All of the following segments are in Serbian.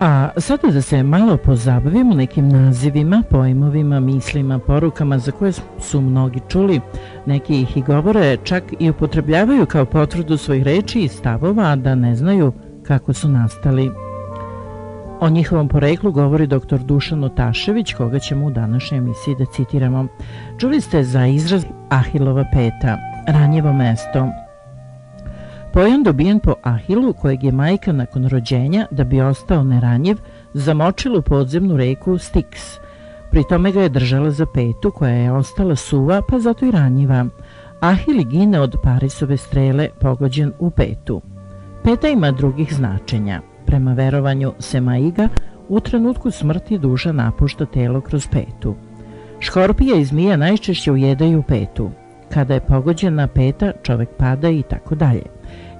A sada da se malo pozabavimo nekim nazivima, pojmovima, mislima, porukama za koje su mnogi čuli, neki ih i govore, čak i upotrebljavaju kao potvrdu svojih reči i stavova, a da ne znaju kako su nastali. O njihovom poreklu govori dr. Dušan Otašević, koga ćemo u današnjoj emisiji da citiramo. Čuli ste za izraz Ahilova peta, ranjevo mesto, Pojam dobijen po Ahilu, kojeg je majka nakon rođenja, da bi ostao neranjiv, zamočila u podzemnu reku Styx. Pri tome ga je držala za petu, koja je ostala suva, pa zato i ranjiva. Ahil gine od Parisove strele pogođen u petu. Peta ima drugih značenja. Prema verovanju Semaiga, u trenutku smrti duša napušta telo kroz petu. Škorpija i zmija najčešće ujedaju petu. Kada je pogođena peta, čovek pada i tako dalje.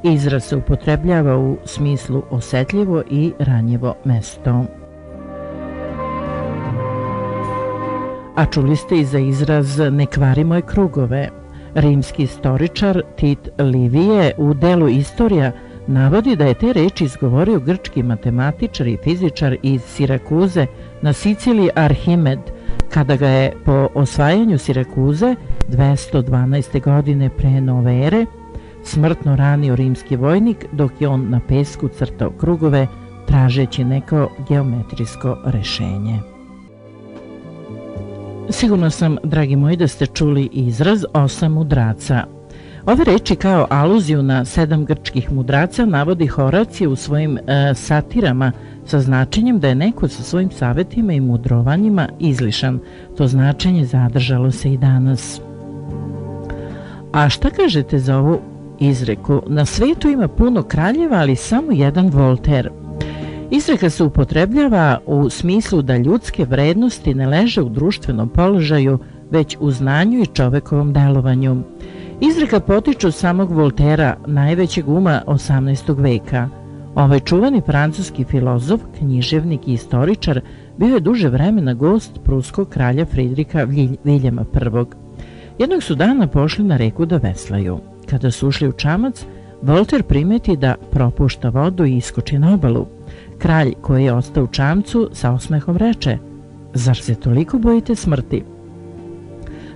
Izraz se upotrebljava u smislu osetljivo i ranjivo mesto. A čuli ste i za izraz ne kvari moje krugove. Rimski istoričar Tit Livije u delu Istorija navodi da je te reči izgovorio grčki matematičar i fizičar iz Sirakuze na Siciliji Arhimed, kada ga je po osvajanju Sirakuze 212. godine pre nove ere smrtno ranio rimski vojnik dok je on na pesku crtao krugove tražeći neko geometrijsko rešenje. Sigurno sam, dragi moji, da ste čuli izraz osam mudraca. Ove reči kao aluziju na sedam grčkih mudraca navodi Horacije u svojim e, satirama sa značenjem da je neko sa svojim savetima i mudrovanjima izlišan. To značenje zadržalo se i danas. A šta kažete za ovu izreku na svetu ima puno kraljeva, ali samo jedan Volter. Izreka se upotrebljava u smislu da ljudske vrednosti ne leže u društvenom položaju, već u znanju i čovekovom delovanju. Izreka potiče od samog Voltera, najvećeg uma 18. veka. Ovaj čuveni francuski filozof, književnik i istoričar bio je duže vremena gost pruskog kralja Fridrika Viljema I. Jednog su dana pošli na reku da veslaju. Kada su ušli u čamac, Volter primeti da propušta vodu i iskoči na obalu. Kralj koji je ostao u čamcu sa osmehom reče Zar se toliko bojite smrti?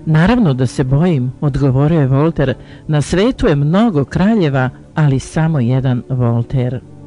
Naravno da se bojim, odgovorio je Volter. Na svetu je mnogo kraljeva, ali samo jedan Volter.